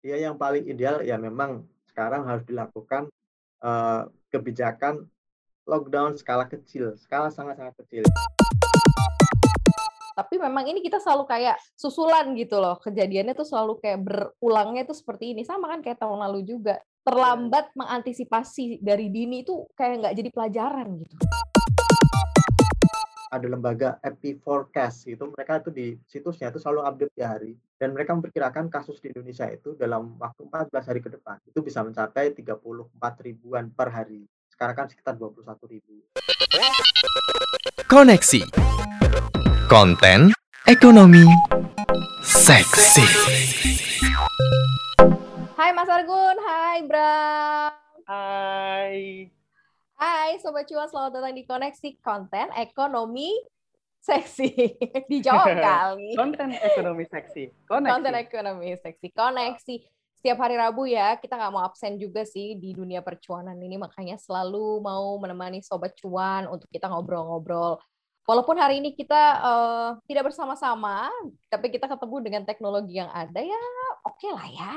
Ya yang paling ideal ya memang sekarang harus dilakukan uh, kebijakan lockdown skala kecil, skala sangat-sangat kecil. Tapi memang ini kita selalu kayak susulan gitu loh. Kejadiannya tuh selalu kayak berulangnya tuh seperti ini. Sama kan kayak tahun lalu juga. Terlambat mengantisipasi dari dini itu kayak nggak jadi pelajaran gitu ada lembaga Epi Forecast itu mereka itu di situsnya itu selalu update di hari. Dan mereka memperkirakan kasus di Indonesia itu dalam waktu 14 hari ke depan itu bisa mencapai 34 ribuan per hari. Sekarang kan sekitar 21 ribu. Koneksi. Konten Ekonomi Seksi. Hai Mas Argun, hai Bram. Hai Hai Sobat Cuan, selamat datang di Koneksi Konten Ekonomi Seksi. Dijawab kali. Konten Ekonomi Seksi. Koneksi. Konten Ekonomi Seksi. Koneksi. Setiap hari Rabu ya, kita nggak mau absen juga sih di dunia percuanan ini, makanya selalu mau menemani Sobat Cuan untuk kita ngobrol-ngobrol. Walaupun hari ini kita uh, tidak bersama-sama, tapi kita ketemu dengan teknologi yang ada ya, oke okay lah ya.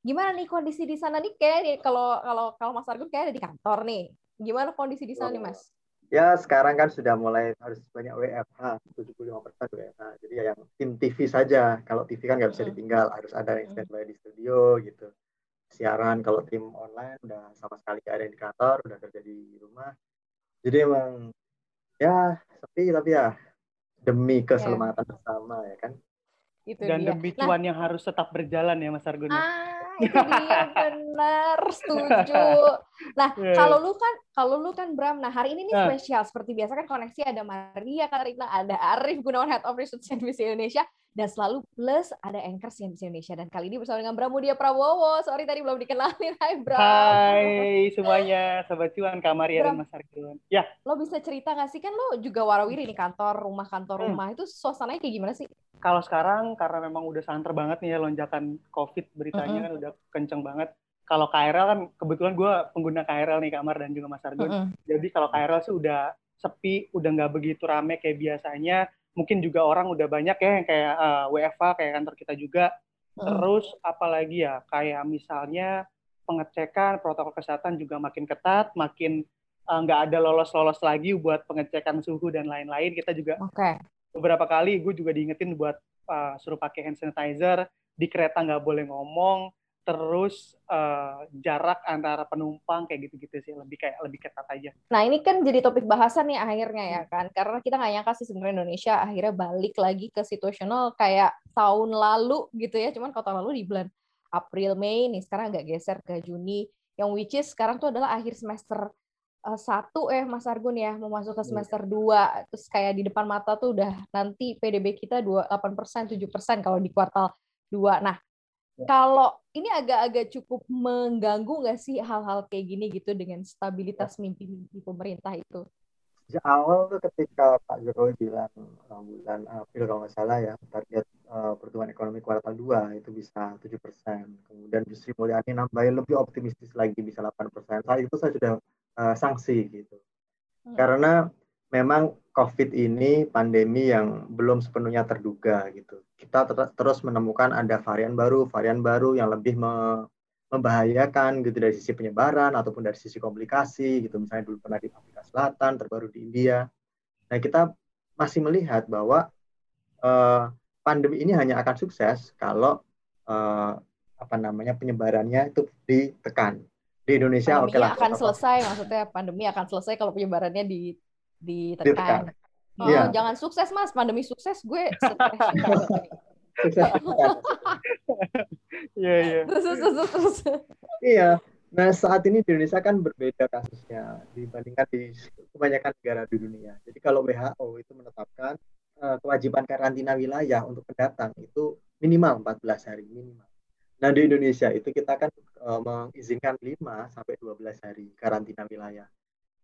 Gimana nih kondisi di sana nih kayak kalau kalau kalau Mas Argun kayak ada di kantor nih Gimana kondisi di sana nih, Mas? Ya, sekarang kan sudah mulai harus banyak WFH, 75% WFH. Jadi ya yang tim TV saja. Kalau TV kan nggak bisa ditinggal, harus ada yang standby di studio gitu. Siaran kalau tim online udah sama sekali nggak ada di kantor, udah kerja di rumah. Jadi emang ya sepi tapi ya demi ya. keselamatan yeah. bersama ya kan. Itu Dan dia. demi cuan nah, yang harus tetap berjalan ya Mas Argun. Ya? Ah, itu dia benar setuju nah yeah. kalau lu kan kalau lu kan Bram nah hari ini nih nah. spesial seperti biasa kan koneksi ada Maria Karina ada Arif Gunawan Head of Research Indonesia dan selalu plus ada anchor CNBC Indonesia dan kali ini bersama dengan Bramudia Prabowo sorry tadi belum dikenalin Hai Bram Hai semuanya sobat cuan Kamaria dan Mas Argun ya lo bisa cerita nggak sih kan lo juga warawiri nih kantor rumah kantor hmm. rumah itu suasananya kayak gimana sih kalau sekarang karena memang udah santer banget nih ya lonjakan COVID beritanya mm -hmm. kan udah kenceng banget. Kalau KRL kan kebetulan gue pengguna KRL nih Kamar dan juga Mas Argun. Mm -hmm. Jadi kalau KRL sih udah sepi, udah nggak begitu rame kayak biasanya. Mungkin juga orang udah banyak ya yang kayak uh, eh, WFA kayak kantor kita juga. Mm -hmm. Terus apalagi ya kayak misalnya pengecekan protokol kesehatan juga makin ketat, makin eh, nggak uh, ada lolos-lolos lagi buat pengecekan suhu dan lain-lain. Kita juga okay beberapa kali gue juga diingetin buat uh, suruh pakai hand sanitizer di kereta nggak boleh ngomong terus uh, jarak antara penumpang kayak gitu-gitu sih lebih kayak lebih ketat aja. Nah ini kan jadi topik bahasan nih akhirnya ya hmm. kan karena kita nggak nyangka sih sebenarnya Indonesia akhirnya balik lagi ke situasional kayak tahun lalu gitu ya cuman kalau tahun lalu di bulan April Mei nih sekarang agak geser ke Juni yang which is sekarang tuh adalah akhir semester uh, satu eh Mas Argun ya mau masuk ke iya. semester dua terus kayak di depan mata tuh udah nanti PDB kita dua delapan persen tujuh persen kalau di kuartal dua nah. Kalau ini agak-agak cukup mengganggu nggak sih hal-hal kayak gini gitu dengan stabilitas ya. mimpi-mimpi pemerintah itu? Sejak awal tuh ketika Pak Jokowi bilang uh, bulan April kalau nggak salah ya target uh, pertumbuhan ekonomi kuartal 2 itu bisa tujuh persen. Kemudian Sri Mulyani nambahin lebih optimistis lagi bisa 8 persen. Saat itu saya sudah uh, sanksi gitu. Hmm. Karena memang COVID ini pandemi yang belum sepenuhnya terduga gitu. Kita ter terus menemukan ada varian baru, varian baru yang lebih me membahayakan gitu dari sisi penyebaran ataupun dari sisi komplikasi gitu. Misalnya dulu pernah di Afrika Selatan, terbaru di India. Nah kita masih melihat bahwa uh, pandemi ini hanya akan sukses kalau uh, apa namanya penyebarannya itu ditekan di Indonesia oke okay lah. akan selesai maksudnya pandemi akan selesai kalau penyebarannya di ditekan. ditekan. Oh, yeah. jangan sukses Mas, pandemi sukses gue Iya, iya. Terus, terus, terus. Iya. Nah, saat ini di Indonesia kan berbeda kasusnya dibandingkan di kebanyakan negara di dunia. Jadi kalau WHO itu menetapkan uh, kewajiban karantina wilayah untuk pendatang itu minimal 14 hari minimal. Nah, di Indonesia itu kita kan uh, mengizinkan 5 sampai 12 hari karantina wilayah.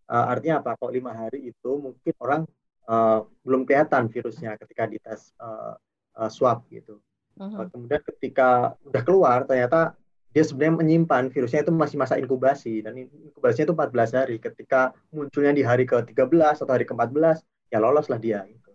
Uh, artinya apa? Kok 5 hari itu mungkin orang uh, belum kelihatan virusnya ketika dites uh, uh, swab gitu. Uh-huh. Uh, kemudian ketika udah keluar ternyata dia sebenarnya menyimpan virusnya itu masih masa inkubasi dan inkubasinya itu 14 hari. Ketika munculnya di hari ke-13 atau hari ke-14 ya loloslah dia gitu.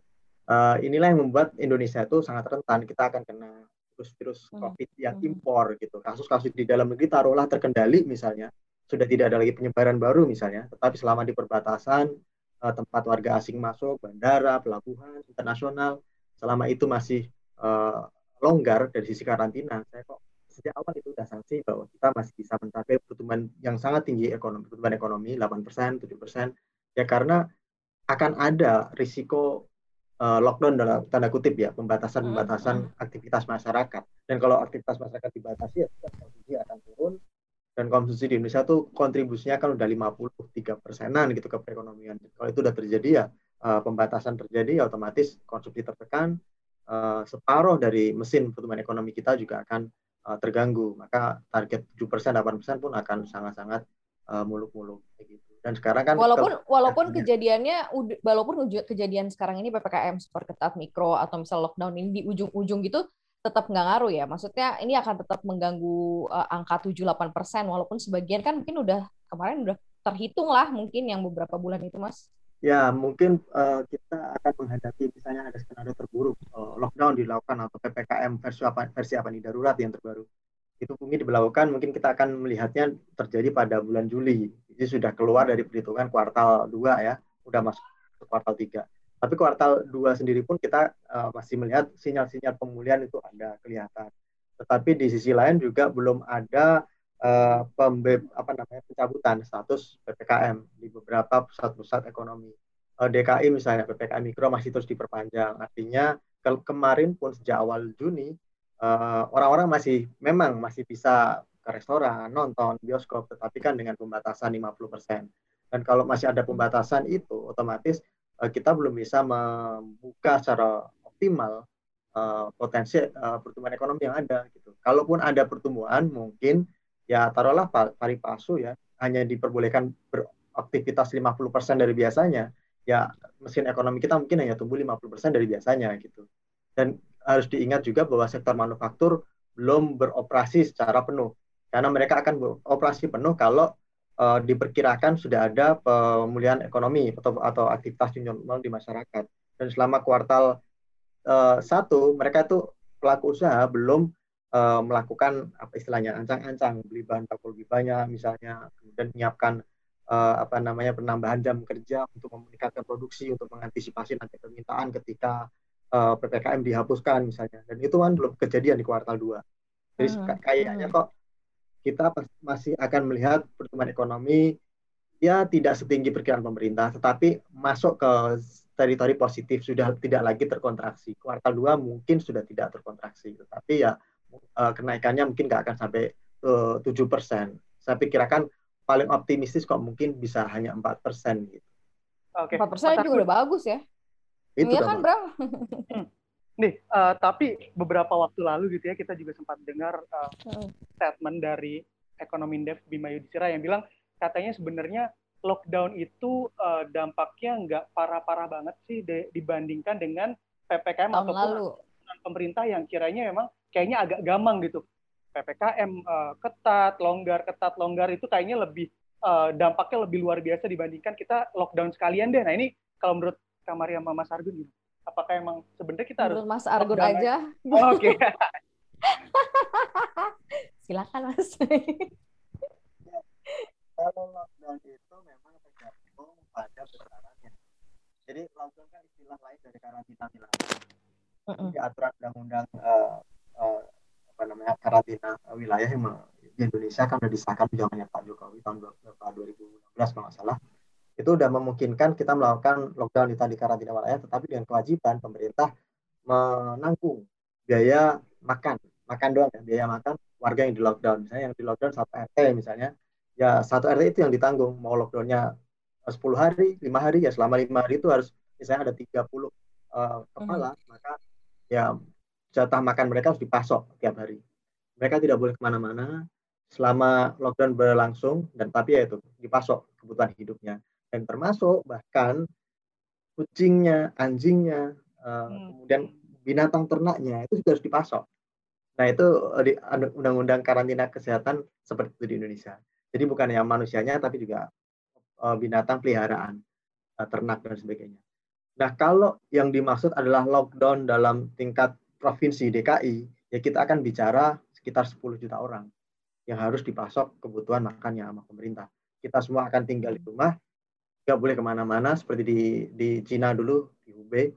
Uh, inilah yang membuat Indonesia itu sangat rentan kita akan kena virus-virus hmm. COVID yang hmm. impor gitu. Kasus-kasus di dalam negeri taruhlah terkendali misalnya, sudah tidak ada lagi penyebaran baru misalnya, tetapi selama di perbatasan uh, tempat warga asing masuk, bandara, pelabuhan internasional, selama itu masih uh, longgar dari sisi karantina, saya kok sejak awal itu sudah sanksi bahwa kita masih bisa mencapai pertumbuhan yang sangat tinggi ekonomi, pertumbuhan ekonomi 8%, 7%, ya karena akan ada risiko uh, lockdown dalam tanda kutip ya pembatasan-pembatasan hmm. aktivitas masyarakat. Dan kalau aktivitas masyarakat dibatasi ya konsumsi akan turun dan konsumsi di Indonesia tuh kontribusinya kan udah 53 persenan gitu ke perekonomian. Kalau itu udah terjadi ya uh, pembatasan terjadi ya otomatis konsumsi tertekan, uh, separuh dari mesin pertumbuhan ekonomi kita juga akan uh, terganggu. Maka target 7 persen, 8 persen pun akan sangat-sangat uh, muluk-muluk gitu. Dan sekarang kan walaupun walaupun kejadiannya walaupun kejadian sekarang ini ppkm super ketat mikro atau misal lockdown ini di ujung-ujung gitu tetap nggak ngaruh ya. Maksudnya ini akan tetap mengganggu uh, angka 7-8 persen, walaupun sebagian kan mungkin udah kemarin udah terhitung lah mungkin yang beberapa bulan itu, Mas. Ya, mungkin uh, kita akan menghadapi misalnya ada skenario terburuk, uh, lockdown dilakukan atau PPKM versi apa, versi apa nih, darurat yang terbaru. Itu mungkin diberlakukan, mungkin kita akan melihatnya terjadi pada bulan Juli. Jadi sudah keluar dari perhitungan kuartal 2 ya, udah masuk ke kuartal 3 tapi kuartal dua sendiri pun kita uh, masih melihat sinyal-sinyal pemulihan itu ada kelihatan. Tetapi di sisi lain juga belum ada uh, pembe apa namanya pencabutan status PPKM di beberapa pusat-pusat ekonomi. Uh, eh, DKI misalnya PPKM mikro masih terus diperpanjang. Artinya ke kemarin pun sejak awal Juni orang-orang uh, masih memang masih bisa ke restoran, nonton, bioskop, tetapi kan dengan pembatasan 50%. Dan kalau masih ada pembatasan itu, otomatis uh, kita belum bisa membuka secara optimal uh, potensi uh, pertumbuhan ekonomi yang ada gitu. Kalaupun ada pertumbuhan mungkin ya taruhlah pari palsu ya hanya diperbolehkan beraktivitas 50% dari biasanya ya mesin ekonomi kita mungkin hanya tumbuh 50% dari biasanya gitu. Dan harus diingat juga bahwa sektor manufaktur belum beroperasi secara penuh karena mereka akan beroperasi penuh kalau uh, diperkirakan sudah ada pemulihan ekonomi atau, atau aktivitas normal di masyarakat. Dan selama kuartal uh, satu, mereka itu pelaku usaha belum uh, melakukan apa istilahnya ancang-ancang beli bahan baku lebih banyak misalnya, kemudian menyiapkan uh, apa namanya penambahan jam kerja untuk meningkatkan produksi untuk mengantisipasi nanti permintaan ketika uh, ppkm dihapuskan misalnya. Dan itu kan belum kejadian di kuartal dua. Jadi hmm. kayaknya kok kita masih akan melihat pertumbuhan ekonomi ya tidak setinggi perkiraan pemerintah, tetapi masuk ke teritori positif sudah tidak lagi terkontraksi. Kuartal 2 mungkin sudah tidak terkontraksi, tetapi ya eh, kenaikannya mungkin nggak akan sampai eh, tujuh persen. Saya pikirkan paling optimistis kok mungkin bisa hanya empat persen gitu. Oke. Empat persen juga udah bagus ya. Itu iya kan, Bram? Nih, uh, tapi beberapa waktu lalu gitu ya kita juga sempat dengar uh, statement dari ekonomi Indef Bima Yudhistira yang bilang katanya sebenarnya lockdown itu uh, dampaknya nggak parah-parah banget sih de- dibandingkan dengan ppkm Tahun ataupun lalu. pemerintah yang kiranya memang kayaknya agak gamang gitu. ppkm uh, ketat, longgar, ketat, longgar itu kayaknya lebih uh, dampaknya lebih luar biasa dibandingkan kita lockdown sekalian deh. Nah ini kalau menurut Kamaria sama Mas Argun gitu apakah emang sebenarnya kita harus Mas Argun aja? Oh, Oke. Okay. Silakan Mas. Kalau lockdown itu memang tergantung pada besarannya. Jadi lockdown kan istilah lain dari karantina wilayah. Uh -uh. Di aturan undang-undang uh, uh, apa namanya karantina wilayah yang di Indonesia kan sudah disahkan di zamannya Pak Jokowi tahun 2016 kalau nggak salah itu sudah memungkinkan kita melakukan lockdown di tadi karantina wilayah, tetapi dengan kewajiban pemerintah menanggung biaya makan, makan doang ya, biaya makan warga yang di lockdown. Misalnya yang di lockdown satu RT misalnya, ya satu RT itu yang ditanggung. Mau lockdownnya 10 hari, lima hari, ya selama lima hari itu harus misalnya ada 30 uh, kepala, hmm. maka ya jatah makan mereka harus dipasok tiap hari. Mereka tidak boleh ke mana-mana selama lockdown berlangsung dan tapi ya itu dipasok kebutuhan hidupnya dan termasuk bahkan kucingnya, anjingnya, uh, hmm. kemudian binatang ternaknya itu juga harus dipasok. Nah itu eh, di undang-undang karantina kesehatan seperti itu di Indonesia. Jadi bukan hanya manusianya tapi juga uh, binatang peliharaan, uh, ternak dan sebagainya. Nah kalau yang dimaksud adalah lockdown dalam tingkat provinsi DKI ya kita akan bicara sekitar 10 juta orang yang harus dipasok kebutuhan makannya sama pemerintah. Kita semua akan tinggal di rumah, nggak boleh ke mana-mana seperti di di Cina dulu di Hubei.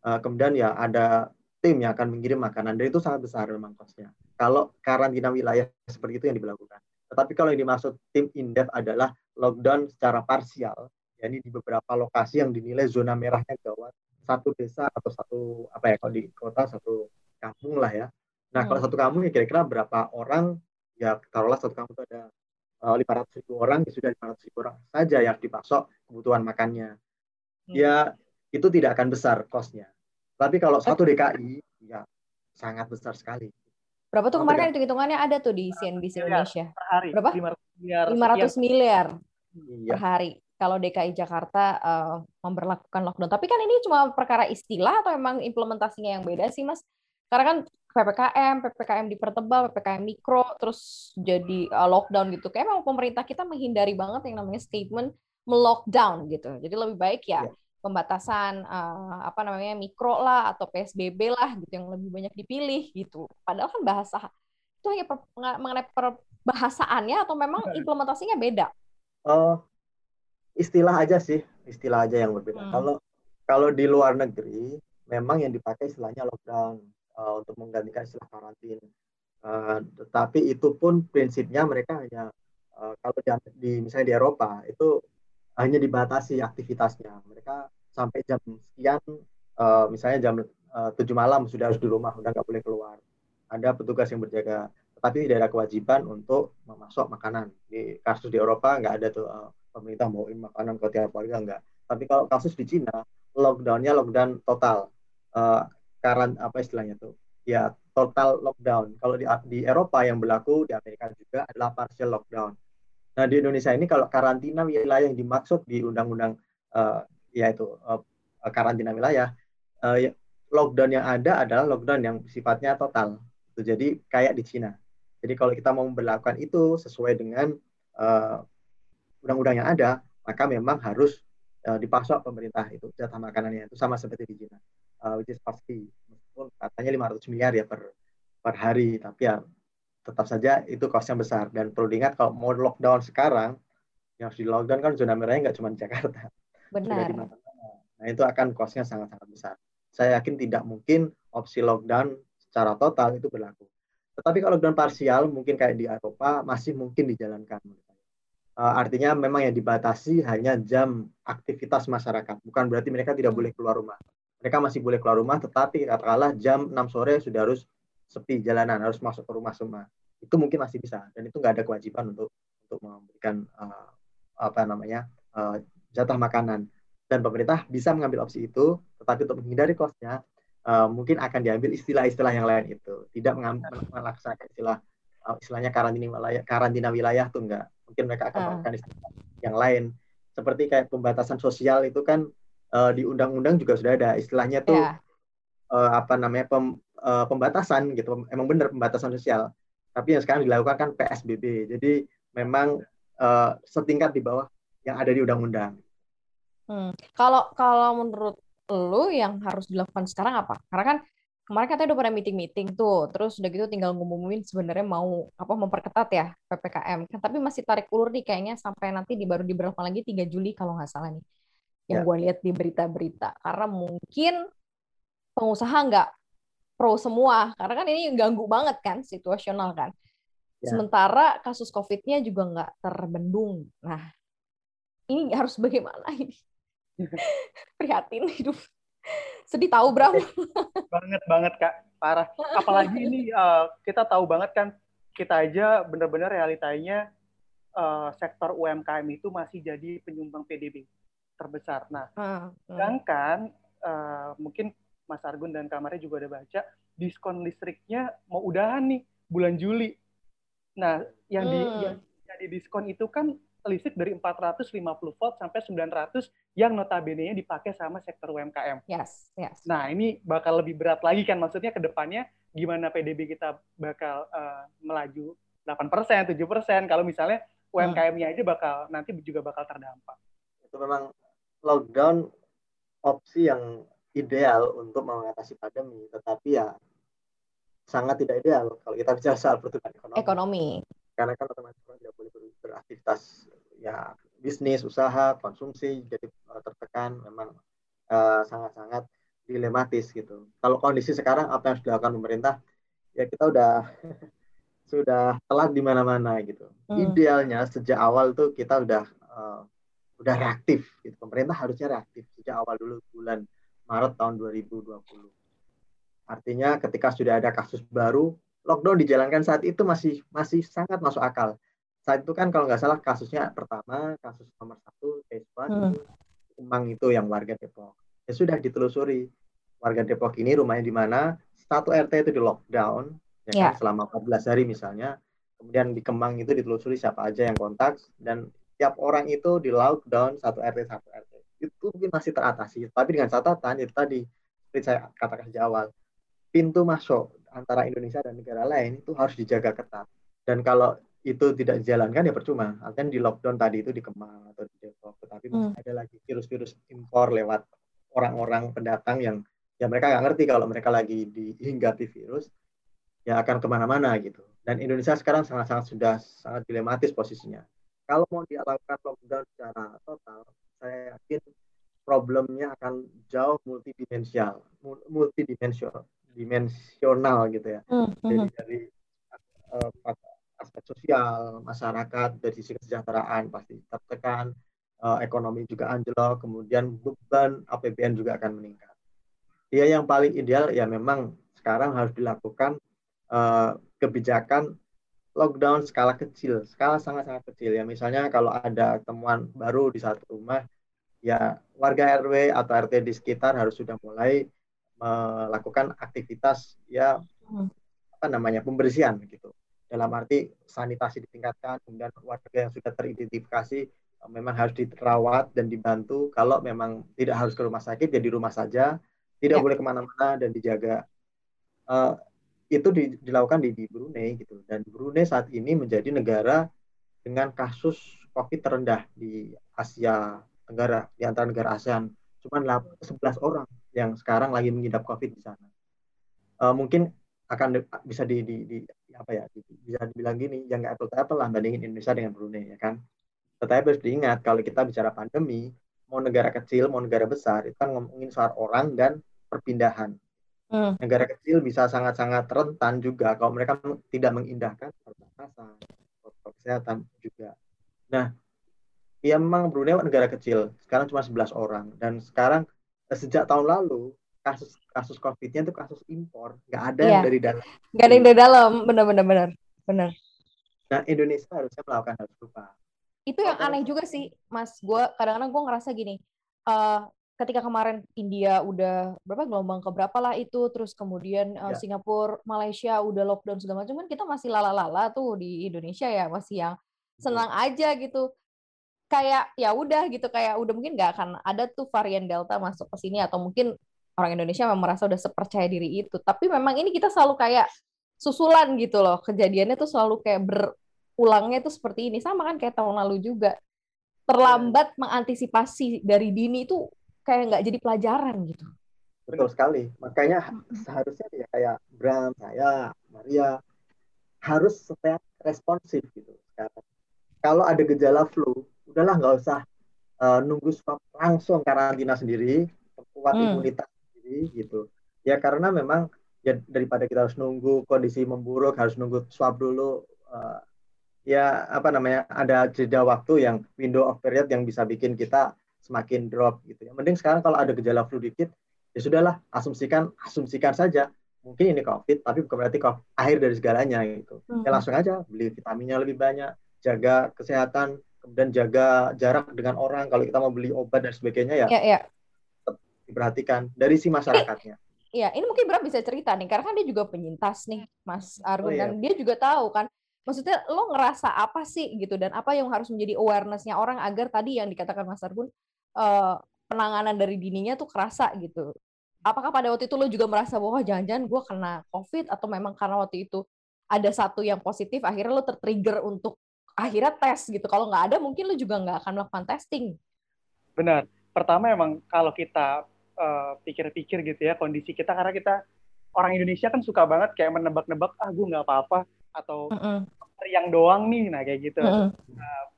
Uh, kemudian ya ada tim yang akan mengirim makanan dan itu sangat besar memang kosnya. Kalau karantina wilayah seperti itu yang diberlakukan. Tetapi kalau yang dimaksud tim indef adalah lockdown secara parsial, yakni di beberapa lokasi yang dinilai zona merahnya gawat, satu desa atau satu apa ya kalau di kota satu kampung lah ya. Nah hmm. kalau satu kampung ya kira-kira berapa orang ya taruhlah satu kampung itu ada uh, lima ratus ribu orang ya sudah lima ratus ribu orang saja yang dipasok kebutuhan makannya. Hmm. Ya itu tidak akan besar kosnya. Tapi kalau satu DKI ya sangat besar sekali. Berapa tuh kemarin kan hitung-hitungannya ada tuh di CNBC Indonesia. Per hari. Berapa? 500 miliar. 500 miliar iya. per hari. Kalau DKI Jakarta uh, memperlakukan lockdown. Tapi kan ini cuma perkara istilah atau memang implementasinya yang beda sih, Mas? Karena kan PPKM, PPKM dipertebal, PPKM mikro, terus jadi uh, lockdown gitu. Kayak memang pemerintah kita menghindari banget yang namanya statement melockdown gitu. Jadi lebih baik ya, ya. pembatasan uh, apa namanya mikro lah atau PSBB lah gitu yang lebih banyak dipilih gitu. Padahal kan bahasa itu hanya per, mengenai perbahasaannya atau memang implementasinya beda? Uh, istilah aja sih, istilah aja yang berbeda. Hmm. Kalau kalau di luar negeri memang yang dipakai istilahnya lockdown uh, untuk menggantikan istilah karantin. Uh, tetapi itu pun prinsipnya mereka hanya uh, kalau di, di misalnya di Eropa itu hanya dibatasi aktivitasnya. Mereka sampai jam sekian, uh, misalnya jam tujuh malam sudah harus di rumah, sudah nggak boleh keluar. Ada petugas yang berjaga, tetapi tidak ada kewajiban untuk memasok makanan. Di kasus di Eropa nggak ada tuh uh, pemerintah mauin makanan ke tiap warga nggak. Tapi kalau kasus di Cina, lockdownnya lockdown total. Uh, karan apa istilahnya tuh ya total lockdown. Kalau di di Eropa yang berlaku di Amerika juga adalah partial lockdown. Nah di Indonesia ini kalau karantina wilayah yang dimaksud di undang-undang uh, yaitu uh, karantina wilayah uh, lockdown yang ada adalah lockdown yang sifatnya total. Jadi kayak di Cina. Jadi kalau kita mau memperlakukan itu sesuai dengan undang undang-undang yang ada, maka memang harus uh, dipasok pemerintah itu jatah makanannya itu sama seperti di Cina uh, which is pasti. Meskipun katanya 500 miliar ya per per hari. Tapi ya tetap saja itu kosnya besar. Dan perlu diingat kalau mau lockdown sekarang yang harus di lockdown kan zona merahnya nggak cuma Jakarta. Benar. Nah itu akan kosnya sangat sangat besar. Saya yakin tidak mungkin opsi lockdown secara total itu berlaku. Tetapi kalau lockdown parsial mungkin kayak di Eropa masih mungkin dijalankan uh, artinya memang yang dibatasi hanya jam aktivitas masyarakat. Bukan berarti mereka tidak hmm. boleh keluar rumah mereka masih boleh keluar rumah, tetapi katakanlah jam 6 sore sudah harus sepi jalanan, harus masuk ke rumah semua. Itu mungkin masih bisa, dan itu nggak ada kewajiban untuk untuk memberikan uh, apa namanya uh, jatah makanan. Dan pemerintah bisa mengambil opsi itu, tetapi untuk menghindari kosnya, uh, mungkin akan diambil istilah-istilah yang lain itu. Tidak melaksanakan istilah uh, istilahnya karantina wilayah, karantina wilayah tuh enggak. Mungkin mereka akan melakukan istilah yang lain. Seperti kayak pembatasan sosial itu kan uh, di undang-undang juga sudah ada istilahnya tuh yeah. Iya. uh, apa namanya pem, uh, pembatasan gitu emang benar pembatasan sosial tapi yang sekarang dilakukan kan PSBB jadi memang uh, setingkat di bawah yang ada di undang-undang. Hmm. Kalau kalau menurut lu yang harus dilakukan sekarang apa? Karena kan kemarin katanya udah pada meeting-meeting tuh, terus udah gitu tinggal ngumumin sebenarnya mau apa memperketat ya PPKM. Kan tapi masih tarik ulur nih kayaknya sampai nanti di baru diberlakukan lagi 3 Juli kalau nggak salah nih yang ya. gue lihat di berita-berita. Karena mungkin pengusaha nggak pro semua. Karena kan ini ganggu banget kan situasional kan. Ya. sementara kasus covidnya juga nggak terbendung. Nah ini harus bagaimana ini? Prihatin hidup. Sedih tahu Bram. Banget banget kak. Parah. Apalagi ini uh, kita tahu banget kan kita aja benar-benar realitanya uh, sektor UMKM itu masih jadi penyumbang PDB terbesar. Nah, uh, uh. sedangkan uh, mungkin Mas Argun dan kamarnya juga ada baca diskon listriknya mau udahan nih bulan Juli. Nah, yang di hmm. yang, yang di diskon itu kan listrik dari 450 volt sampai 900 yang notabene-nya dipakai sama sektor UMKM. Yes, yes. Nah, ini bakal lebih berat lagi kan maksudnya ke depannya gimana PDB kita bakal uh, melaju 8%, 7% kalau misalnya UMKM-nya aja bakal nanti juga bakal terdampak. Itu memang lockdown opsi yang ideal untuk mengatasi pandemi, tetapi ya sangat tidak ideal kalau kita bicara soal pertumbuhan ekonomi. Ekonomi. Karena kan otomatis orang tidak boleh beraktivitas ya bisnis, usaha, konsumsi jadi uh, tertekan memang eh, sangat-sangat uh, dilematis gitu. Kalau kondisi sekarang apa yang sudah dilakukan pemerintah ya kita udah sudah telat di mana-mana gitu. Hmm. Idealnya sejak awal tuh kita udah uh, udah reaktif gitu. Pemerintah harusnya reaktif sejak awal dulu bulan Maret tahun 2020. Artinya ketika sudah ada kasus baru, lockdown dijalankan saat itu masih masih sangat masuk akal. Saat itu kan kalau nggak salah kasusnya pertama kasus nomor satu case one hmm. Emang itu yang warga Depok. Ya sudah ditelusuri warga Depok ini rumahnya di mana, satu RT itu di lockdown ya yeah. kan selama 14 hari misalnya. Kemudian di Kemang itu ditelusuri siapa aja yang kontak dan tiap orang itu di lockdown satu RT satu RT itu mungkin masih teratasi tapi dengan catatan itu tadi seperti saya katakan sejak awal pintu masuk antara Indonesia dan negara lain itu harus dijaga ketat. Dan kalau itu tidak dijalankan ya percuma. Artinya di lockdown tadi itu di Kemang atau di Depok, tetapi hmm. ada lagi virus-virus impor lewat orang-orang pendatang yang ya mereka nggak ngerti kalau mereka lagi dihinggapi virus ya akan ke mana-mana gitu. Dan Indonesia sekarang sangat-sangat sudah sangat dilematis posisinya. Kalau mau dilakukan lockdown secara total, saya yakin problemnya akan jauh multidimensional, multidimensional dimensional gitu ya. Mm -hmm. Jadi dari uh, aspek sosial, masyarakat dari sisi kesejahteraan pasti tertekan, uh, ekonomi juga anjlok, kemudian beban APBN juga akan meningkat. Ya yang paling ideal ya memang sekarang harus dilakukan uh, kebijakan lockdown skala kecil, skala sangat-sangat kecil ya. Misalnya kalau ada temuan baru di satu rumah, ya warga RW atau RT di sekitar harus sudah mulai melakukan aktivitas ya hmm. apa namanya pembersihan gitu dalam arti sanitasi ditingkatkan kemudian warga yang sudah teridentifikasi eh, memang harus dirawat dan dibantu kalau memang tidak harus ke rumah sakit ya di rumah saja tidak ya. boleh ke mana-mana dan dijaga uh, itu di, dilakukan di, di Brunei gitu. Dan Brunei saat ini menjadi negara dengan kasus COVID terendah di Asia Tenggara di antara negara ASEAN. Cuma 11 orang yang sekarang lagi mengidap COVID di sana. Uh, mungkin akan bisa di, di, di apa ya di, bisa dibilang gini yang nggak apple to apple lah bandingin Indonesia dengan Brunei ya kan? Tetapi harus diingat kalau kita bicara pandemi mau negara kecil mau negara besar itu kan ngomongin soal orang dan perpindahan hmm. negara kecil bisa sangat-sangat rentan juga kalau mereka tidak mengindahkan perbatasan protokol kesehatan juga nah ya memang Brunei negara kecil sekarang cuma 11 orang dan sekarang sejak tahun lalu kasus kasus COVID-nya itu kasus impor, nggak ada yeah. yang dari dalam. Nggak ada yang dari dalam, benar-benar benar. Benar. Nah Indonesia harusnya melakukan hal serupa. Itu yang aneh juga sih, Mas. Gue kadang-kadang gue ngerasa gini, uh, ketika kemarin India udah berapa gelombang keberapa lah itu, terus kemudian uh, ya. Singapura, Malaysia udah lockdown segala macam, kan kita masih lala-lala tuh di Indonesia ya, masih yang senang aja gitu. Kayak ya udah gitu kayak udah mungkin nggak akan ada tuh varian delta masuk ke sini atau mungkin orang Indonesia memang merasa udah sepercaya diri itu. Tapi memang ini kita selalu kayak susulan gitu loh kejadiannya tuh selalu kayak berulangnya tuh seperti ini. Sama kan kayak tahun lalu juga. Terlambat mengantisipasi dari dini itu kayak nggak jadi pelajaran gitu. Betul sekali. Makanya seharusnya ya kayak Bram saya Maria harus supaya responsif gitu. Kalau ada gejala flu udahlah nggak usah uh, nunggu swab langsung karantina sendiri kuat hmm. imunitas sendiri gitu. Ya karena memang ya daripada kita harus nunggu kondisi memburuk harus nunggu swab dulu uh, ya apa namanya ada jeda waktu yang window of period yang bisa bikin kita semakin drop gitu ya mending sekarang kalau ada gejala flu dikit ya sudahlah asumsikan asumsikan saja mungkin ini covid tapi bukan berarti COVID, akhir dari segalanya gitu ya hmm. ya langsung aja beli vitaminnya lebih banyak jaga kesehatan kemudian jaga jarak dengan orang kalau kita mau beli obat dan sebagainya ya, ya, ya. diperhatikan dari si masyarakatnya. Iya, ini mungkin Bram bisa cerita nih, karena kan dia juga penyintas nih, Mas Argun, oh, iya. dan dia juga tahu kan, maksudnya lo ngerasa apa sih gitu, dan apa yang harus menjadi awarenessnya orang agar tadi yang dikatakan Mas Argun, uh, penanganan dari dininya tuh kerasa gitu. Apakah pada waktu itu lo juga merasa bahwa jangan-jangan gue kena COVID, atau memang karena waktu itu ada satu yang positif, akhirnya lo tertrigger untuk akhirnya tes gitu. Kalau nggak ada mungkin lu juga nggak akan melakukan testing. Benar. Pertama emang kalau kita pikir eh, pikir-pikir gitu ya kondisi kita karena kita orang Indonesia kan suka banget kayak menebak-nebak ah gue nggak apa-apa atau mm -mm. yang doang nih nah kayak gitu. Mm -mm. Nah,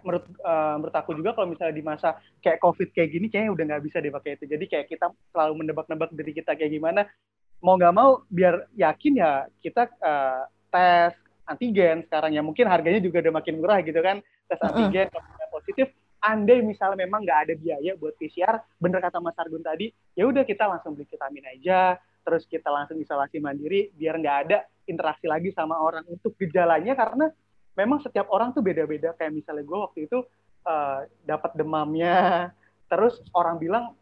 menurut uh, menurut aku juga kalau misalnya di masa kayak covid kayak gini kayaknya udah nggak bisa dipakai itu. Jadi kayak kita selalu menebak-nebak diri kita kayak gimana. Mau nggak mau biar yakin ya kita uh, tes antigen sekarang ya. Mungkin harganya juga udah makin murah gitu kan tes antigen uh -uh. positif. Andai misalnya memang nggak ada biaya buat PCR bener kata Mas Argun tadi ya udah kita langsung beli vitamin aja terus kita langsung isolasi mandiri biar nggak ada interaksi lagi sama orang untuk gejalanya karena memang setiap orang tuh beda-beda. Kayak misalnya gue waktu itu uh, dapat demamnya. Terus orang bilang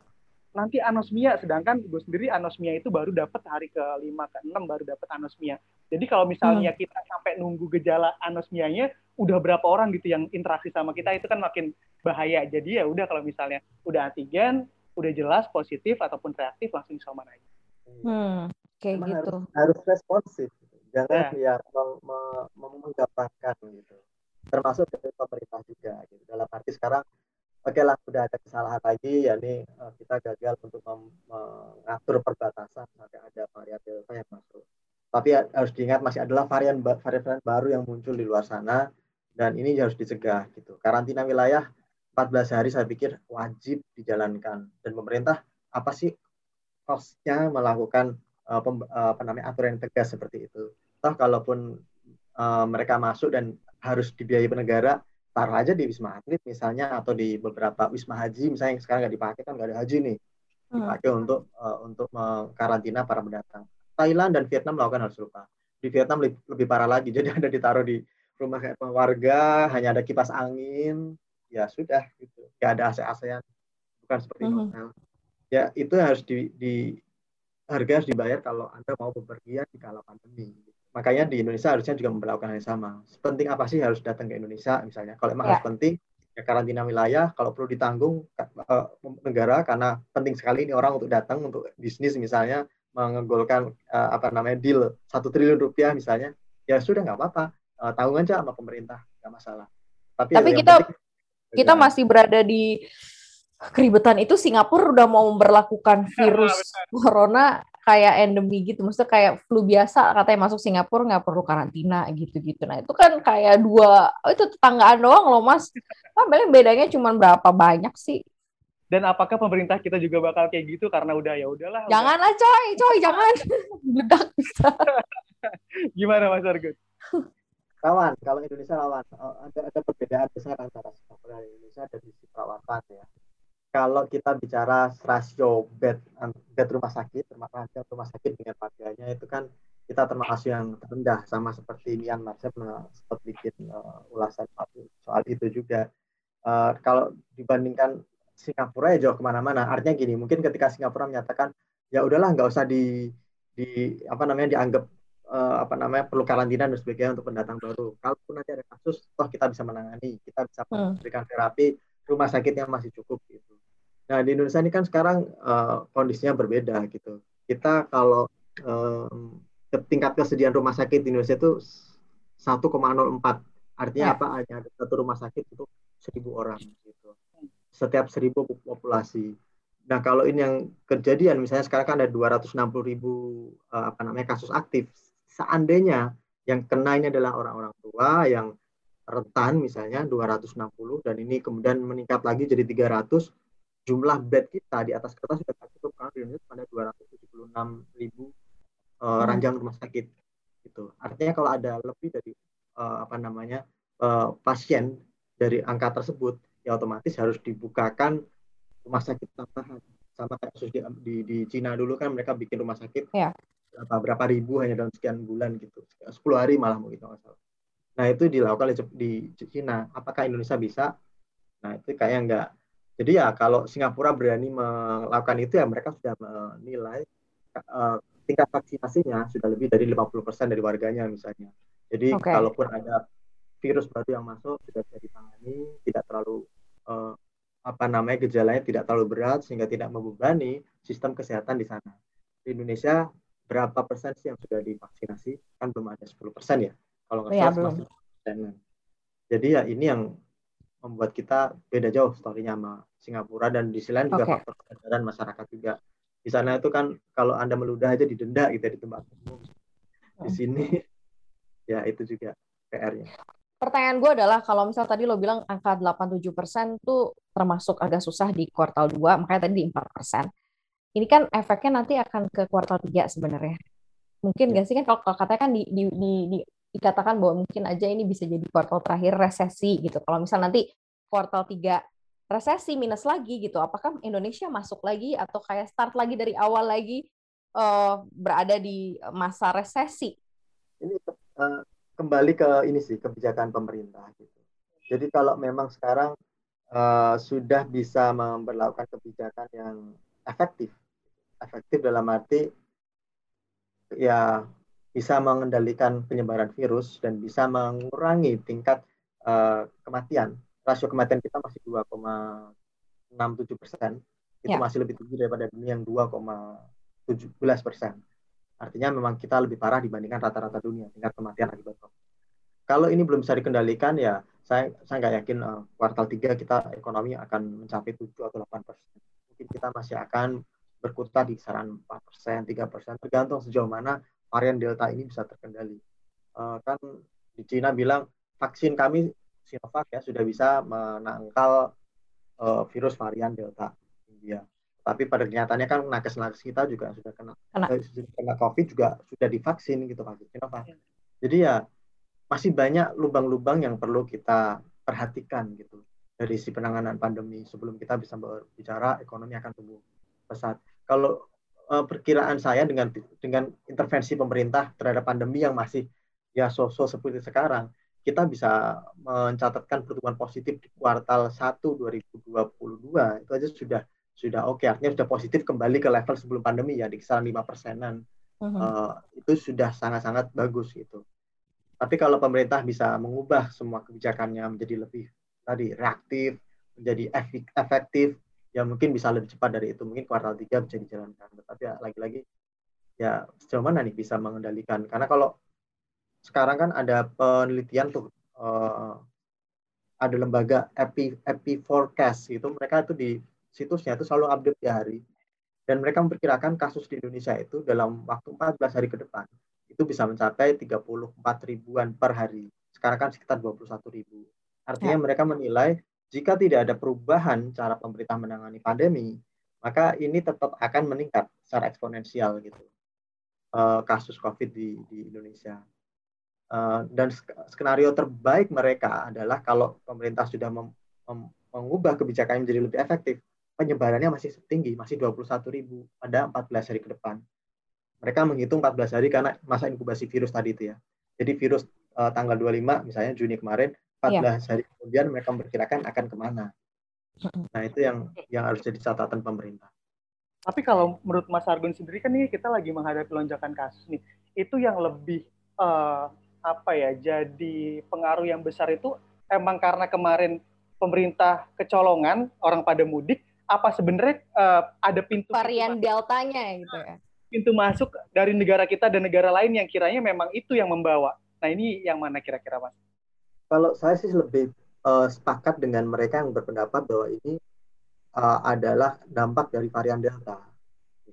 nanti anosmia. Sedangkan gue sendiri anosmia itu baru dapat hari ke 5 ke 6 baru dapat anosmia. Jadi kalau misalnya hmm. kita sampai nunggu gejala anosmianya udah berapa orang gitu yang interaksi sama kita itu kan makin bahaya. Jadi ya udah kalau misalnya udah antigen udah jelas positif ataupun reaktif langsung isoman aja. Hmm, kayak Emang gitu. harus, harus responsif jangan yeah. ya menggampangkan gitu. Termasuk dari pemerintah juga gitu. Dalam arti sekarang oke okay lah sudah ada kesalahan lagi ya ini uh, kita gagal untuk mengatur perbatasan sampai ada varian delta yang masuk. Tapi harus diingat masih adalah varian varian baru yang muncul di luar sana dan ini harus dicegah gitu. Karantina wilayah 14 hari saya pikir wajib dijalankan. Dan pemerintah apa sih kosnya melakukan uh, pem, uh, apa namanya aturan yang tegas seperti itu. Toh kalaupun uh, mereka masuk dan harus dibiayai penegara, taruh aja di wisma atlet misalnya atau di beberapa wisma haji misalnya yang sekarang nggak dipakai kan nggak ada haji nih hmm. dipakai hmm. untuk uh, untuk mengkarantina para pendatang. Thailand dan Vietnam melakukan hal serupa. Di Vietnam lebih, lebih parah lagi, jadi ada ditaruh di rumah kayak warga, hanya ada kipas angin, ya sudah gitu, nggak ada AC-AC-an, bukan seperti hmm. hotel. Ya itu harus di, di harga harus dibayar kalau Anda mau bepergian di kala pandemi. Makanya di Indonesia harusnya juga memperlakukan hal yang sama. Penting apa sih harus datang ke Indonesia misalnya? Kalau emang ya. harus penting, ya karantina wilayah. Kalau perlu ditanggung uh, negara karena penting sekali ini orang untuk datang untuk bisnis misalnya menggolkan uh, apa namanya deal satu triliun rupiah misalnya, ya sudah nggak apa-apa. Uh, tanggung aja sama pemerintah, nggak masalah. Tapi, Tapi kita penting, kita masih berada di keribetan itu Singapura udah mau memperlakukan virus corona kayak endemi gitu, maksudnya kayak flu biasa katanya masuk Singapura nggak perlu karantina gitu-gitu. Nah itu kan kayak dua, oh, itu tetanggaan doang loh mas. Kan bedanya cuma berapa banyak sih? Dan apakah pemerintah kita juga bakal kayak gitu karena udah ya udahlah. Janganlah coy, coy jangan meledak bisa. Gimana Mas Argut? Rawan, kalau Indonesia rawan. Oh, ada ada perbedaan besar antara Singapura dan Indonesia dari sisi perawatan ya kalau kita bicara rasio bed bed rumah sakit termasuk rumah sakit dengan warganya itu kan kita termasuk yang rendah sama seperti Myanmar saya pernah sempat bikin uh, ulasan soal itu juga uh, kalau dibandingkan Singapura ya jauh ke mana-mana artinya gini mungkin ketika Singapura menyatakan ya udahlah nggak usah di di apa namanya dianggap uh, apa namanya perlu karantina dan sebagainya untuk pendatang baru kalaupun nanti ada kasus toh kita bisa menangani kita bisa hmm. memberikan terapi rumah sakitnya masih cukup gitu. Nah di Indonesia ini kan sekarang uh, kondisinya berbeda gitu. Kita kalau um, tingkat kesediaan rumah sakit di Indonesia itu 1,04 artinya ya. apa? Hanya ada satu rumah sakit untuk seribu orang gitu. Setiap seribu populasi. Nah kalau ini yang kejadian misalnya sekarang kan ada 260 ribu uh, apa namanya kasus aktif. Seandainya yang kena ini adalah orang-orang tua yang rentan misalnya 260 dan ini kemudian meningkat lagi jadi 300 jumlah bed kita di atas kertas sudah cukup karena di Indonesia ada 276 ribu uh, ranjang rumah sakit gitu artinya kalau ada lebih dari uh, apa namanya uh, pasien dari angka tersebut ya otomatis harus dibukakan rumah sakit tambahan sama kayak kasus di, di, di Cina dulu kan mereka bikin rumah sakit ya. berapa berapa ribu hanya dalam sekian bulan gitu 10 hari malah mungkin nggak salah Nah itu dilakukan di Cina. Apakah Indonesia bisa? Nah itu kayaknya enggak. Jadi ya kalau Singapura berani melakukan itu ya mereka sudah menilai uh, tingkat vaksinasinya sudah lebih dari 50% dari warganya misalnya. Jadi okay. kalaupun ada virus baru yang masuk sudah bisa ditangani, tidak terlalu uh, apa namanya gejalanya tidak terlalu berat sehingga tidak membebani sistem kesehatan di sana. Di Indonesia berapa persen sih yang sudah divaksinasi? Kan belum ada 10 persen ya kalau nggak ya, salah masih jadi ya ini yang membuat kita beda jauh storynya sama Singapura dan di sisi lain juga okay. faktor kesadaran masyarakat juga Di sana itu kan kalau Anda meludah aja didenda gitu ya di tempat umum. Di hmm. sini ya itu juga PR-nya. Pertanyaan gue adalah kalau misal tadi lo bilang angka 87% tuh termasuk agak susah di kuartal 2, makanya tadi di 4%. Ini kan efeknya nanti akan ke kuartal 3 sebenarnya. Mungkin nggak sih kan kalau, kalau katanya kan di, di, di, di, dikatakan bahwa mungkin aja ini bisa jadi kuartal terakhir resesi gitu. Kalau misal nanti kuartal 3 resesi minus lagi gitu. Apakah Indonesia masuk lagi atau kayak start lagi dari awal lagi uh, berada di masa resesi? Ini uh, kembali ke ini sih kebijakan pemerintah gitu. Jadi kalau memang sekarang uh, sudah bisa memperlakukan kebijakan yang efektif, efektif dalam arti ya bisa mengendalikan penyebaran virus dan bisa mengurangi tingkat uh, kematian rasio kematian kita masih 2,67 persen, itu ya. masih lebih tinggi daripada dunia yang 2,17 persen. Artinya memang kita lebih parah dibandingkan rata-rata dunia tingkat kematian akibat COVID. Kalau ini belum bisa dikendalikan ya saya saya nggak yakin uh, kuartal 3 kita ekonomi akan mencapai 7 atau 8 persen. Mungkin kita masih akan berkutat di kisaran 4 persen, 3 persen, tergantung sejauh mana varian Delta ini bisa terkendali. Uh, kan di Cina bilang vaksin kami Sinovac ya sudah bisa menangkal uh, virus varian Delta India. Tapi pada kenyataannya kan nakes-nakes kita juga sudah kena, kena. Eh, sudah kena COVID juga sudah divaksin gitu Pak Sinovac. Ya. Jadi ya masih banyak lubang-lubang yang perlu kita perhatikan gitu dari si penanganan pandemi sebelum kita bisa berbicara ekonomi akan tumbuh pesat. Kalau uh, perkiraan saya dengan dengan intervensi pemerintah terhadap pandemi yang masih ya sosok seperti sekarang kita bisa mencatatkan pertumbuhan positif di kuartal 1 2022 itu aja sudah sudah oke okay. artinya sudah positif kembali ke level sebelum pandemi ya di kisaran lima persenan uh -huh. uh, itu sudah sangat-sangat bagus gitu tapi kalau pemerintah bisa mengubah semua kebijakannya menjadi lebih tadi reaktif menjadi efektif ya mungkin bisa lebih cepat dari itu. Mungkin kuartal 3 bisa dijalankan. Tetapi ya lagi-lagi ya sejauh mana nih bisa mengendalikan? Karena kalau sekarang kan ada penelitian tuh uh, ada lembaga Epi Epi Forecast gitu. Mereka itu di situsnya itu selalu update di hari. Dan mereka memperkirakan kasus di Indonesia itu dalam waktu 14 hari ke depan itu bisa mencapai 34 ribuan per hari. Sekarang kan sekitar 21 ribu. Artinya ya. mereka menilai jika tidak ada perubahan cara pemerintah menangani pandemi maka ini tetap akan meningkat secara eksponensial gitu uh, kasus COVID di, di Indonesia Uh, dan skenario terbaik mereka adalah kalau pemerintah sudah mem mem mengubah kebijakannya menjadi lebih efektif, penyebarannya masih tinggi, masih 21 ribu pada 14 hari ke depan. Mereka menghitung 14 hari karena masa inkubasi virus tadi itu ya. Jadi virus uh, tanggal 25 misalnya Juni kemarin, 14 ya. hari kemudian mereka memperkirakan akan ke mana. Nah itu yang yang harus jadi catatan pemerintah. Tapi kalau menurut Mas Argun sendiri kan ini kita lagi menghadapi lonjakan kasus nih, itu yang lebih uh, apa ya jadi pengaruh yang besar itu emang karena kemarin pemerintah kecolongan orang pada mudik apa sebenarnya uh, ada pintu varian pintu deltanya gitu ya pintu masuk dari negara kita dan negara lain yang kiranya memang itu yang membawa nah ini yang mana kira-kira mas kalau saya sih lebih uh, sepakat dengan mereka yang berpendapat bahwa ini uh, adalah dampak dari varian delta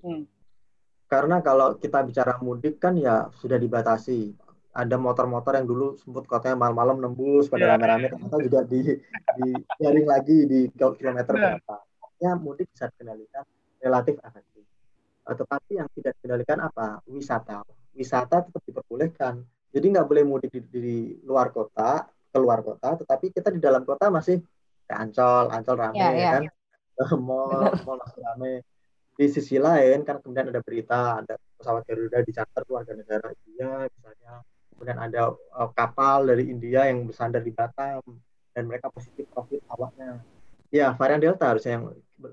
hmm. karena kalau kita bicara mudik kan ya sudah dibatasi ada motor-motor yang dulu sempat katanya malam-malam nembus pada yeah. rame-rame ternyata juga di di jaring lagi di kilometer yeah. berapa. Ya mudik bisa dikendalikan relatif efektif. Uh, tetapi yang tidak dikendalikan apa? Wisata. Wisata tetap diperbolehkan. Jadi nggak boleh mudik di, di luar kota, keluar kota, tetapi kita di dalam kota masih kayak Ancol, Ancol rame yeah, yeah. kan. mall, mall masih rame. Di sisi lain kan kemudian ada berita ada pesawat Garuda dicatat warga negara India misalnya kemudian ada uh, kapal dari India yang bersandar di Batam dan mereka positif COVID awalnya. Ya, varian Delta harusnya yang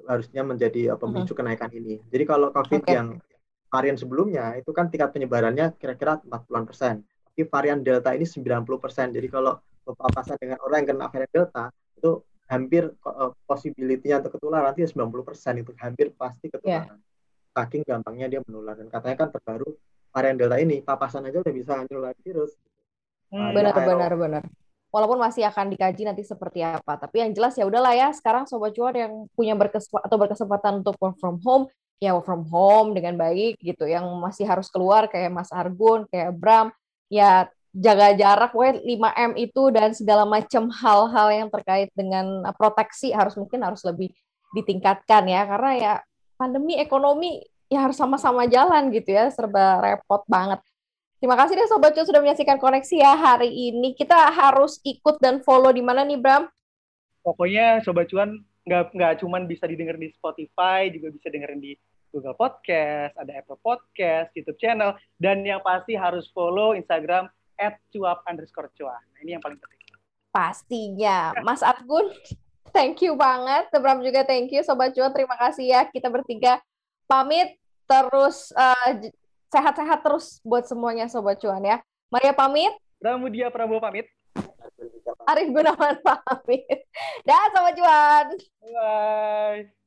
harusnya menjadi uh, pemicu uh-huh. kenaikan ini. Jadi kalau COVID okay. yang varian sebelumnya itu kan tingkat penyebarannya kira-kira 40-an persen. Tapi varian Delta ini 90 persen. Jadi kalau berpapasan dengan orang yang kena varian Delta itu hampir uh, possibility-nya untuk ketularan itu 90 persen itu hampir pasti ketularan. Yeah. Saking gampangnya dia menular dan katanya kan terbaru varian delta ini papasan aja udah bisa menular virus. Hmm, benar benar benar. Walaupun masih akan dikaji nanti seperti apa, tapi yang jelas ya udahlah ya. Sekarang sobat cuan yang punya berkesempatan atau berkesempatan untuk work from home, ya work from home dengan baik gitu yang masih harus keluar kayak Mas Argun kayak Bram ya jaga jarak we 5M itu dan segala macam hal-hal yang terkait dengan proteksi harus mungkin harus lebih ditingkatkan ya karena ya pandemi ekonomi ya harus sama-sama jalan gitu ya serba repot banget Terima kasih deh Sobat Cuan sudah menyaksikan koneksi ya hari ini. Kita harus ikut dan follow di mana nih Bram? Pokoknya Sobat Cuan nggak nggak cuman bisa didengar di Spotify, juga bisa dengerin di Google Podcast, ada Apple Podcast, YouTube channel, dan yang pasti harus follow Instagram at cuap underscore cuan. Nah, ini yang paling penting. Pastinya. Mas Atgun, thank you banget. Bram juga thank you. Sobat Cuan, terima kasih ya. Kita bertiga pamit. Terus uh, sehat-sehat terus buat semuanya Sobat Cuan ya. Maria pamit. Pramudia Prabowo pamit. Arif Gunawan pamit. Dan Sobat Cuan. Bye.